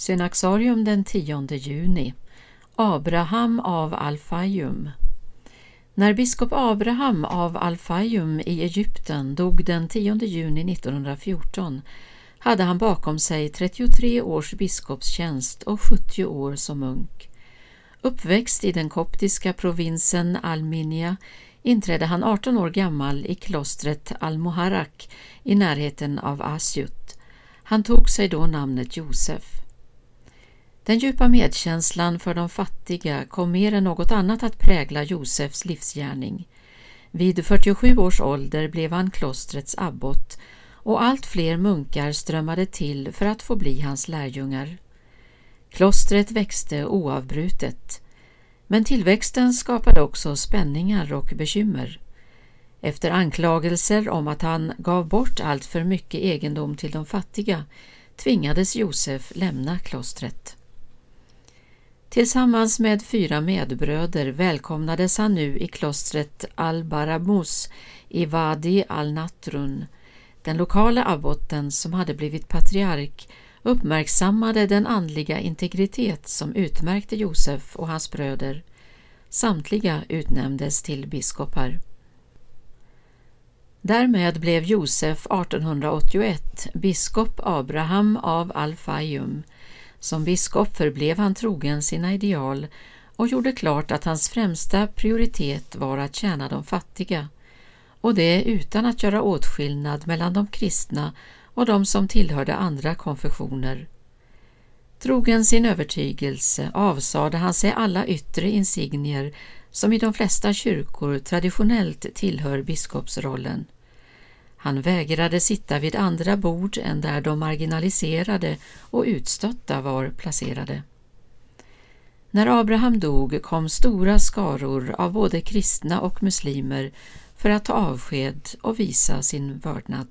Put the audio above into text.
Synaxarium den 10 juni Abraham av Alfaium När biskop Abraham av Alfaium i Egypten dog den 10 juni 1914 hade han bakom sig 33 års biskopstjänst och 70 år som munk. Uppväxt i den koptiska provinsen Alminia inträdde han 18 år gammal i klostret Al-Muharrak i närheten av Asyut. Han tog sig då namnet Josef. Den djupa medkänslan för de fattiga kom mer än något annat att prägla Josefs livsgärning. Vid 47 års ålder blev han klostrets abbot och allt fler munkar strömmade till för att få bli hans lärjungar. Klostret växte oavbrutet, men tillväxten skapade också spänningar och bekymmer. Efter anklagelser om att han gav bort allt för mycket egendom till de fattiga tvingades Josef lämna klostret. Tillsammans med fyra medbröder välkomnades han nu i klostret Al-Barabus i Wadi al-Natrun. Den lokala abboten som hade blivit patriark uppmärksammade den andliga integritet som utmärkte Josef och hans bröder. Samtliga utnämndes till biskopar. Därmed blev Josef 1881 biskop Abraham av Al-Fayum som biskop förblev han trogen sina ideal och gjorde klart att hans främsta prioritet var att tjäna de fattiga, och det utan att göra åtskillnad mellan de kristna och de som tillhörde andra konfessioner. Trogen sin övertygelse avsade han sig alla yttre insignier som i de flesta kyrkor traditionellt tillhör biskopsrollen. Han vägrade sitta vid andra bord än där de marginaliserade och utstötta var placerade. När Abraham dog kom stora skaror av både kristna och muslimer för att ta avsked och visa sin vördnad.